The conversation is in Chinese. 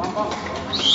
好好好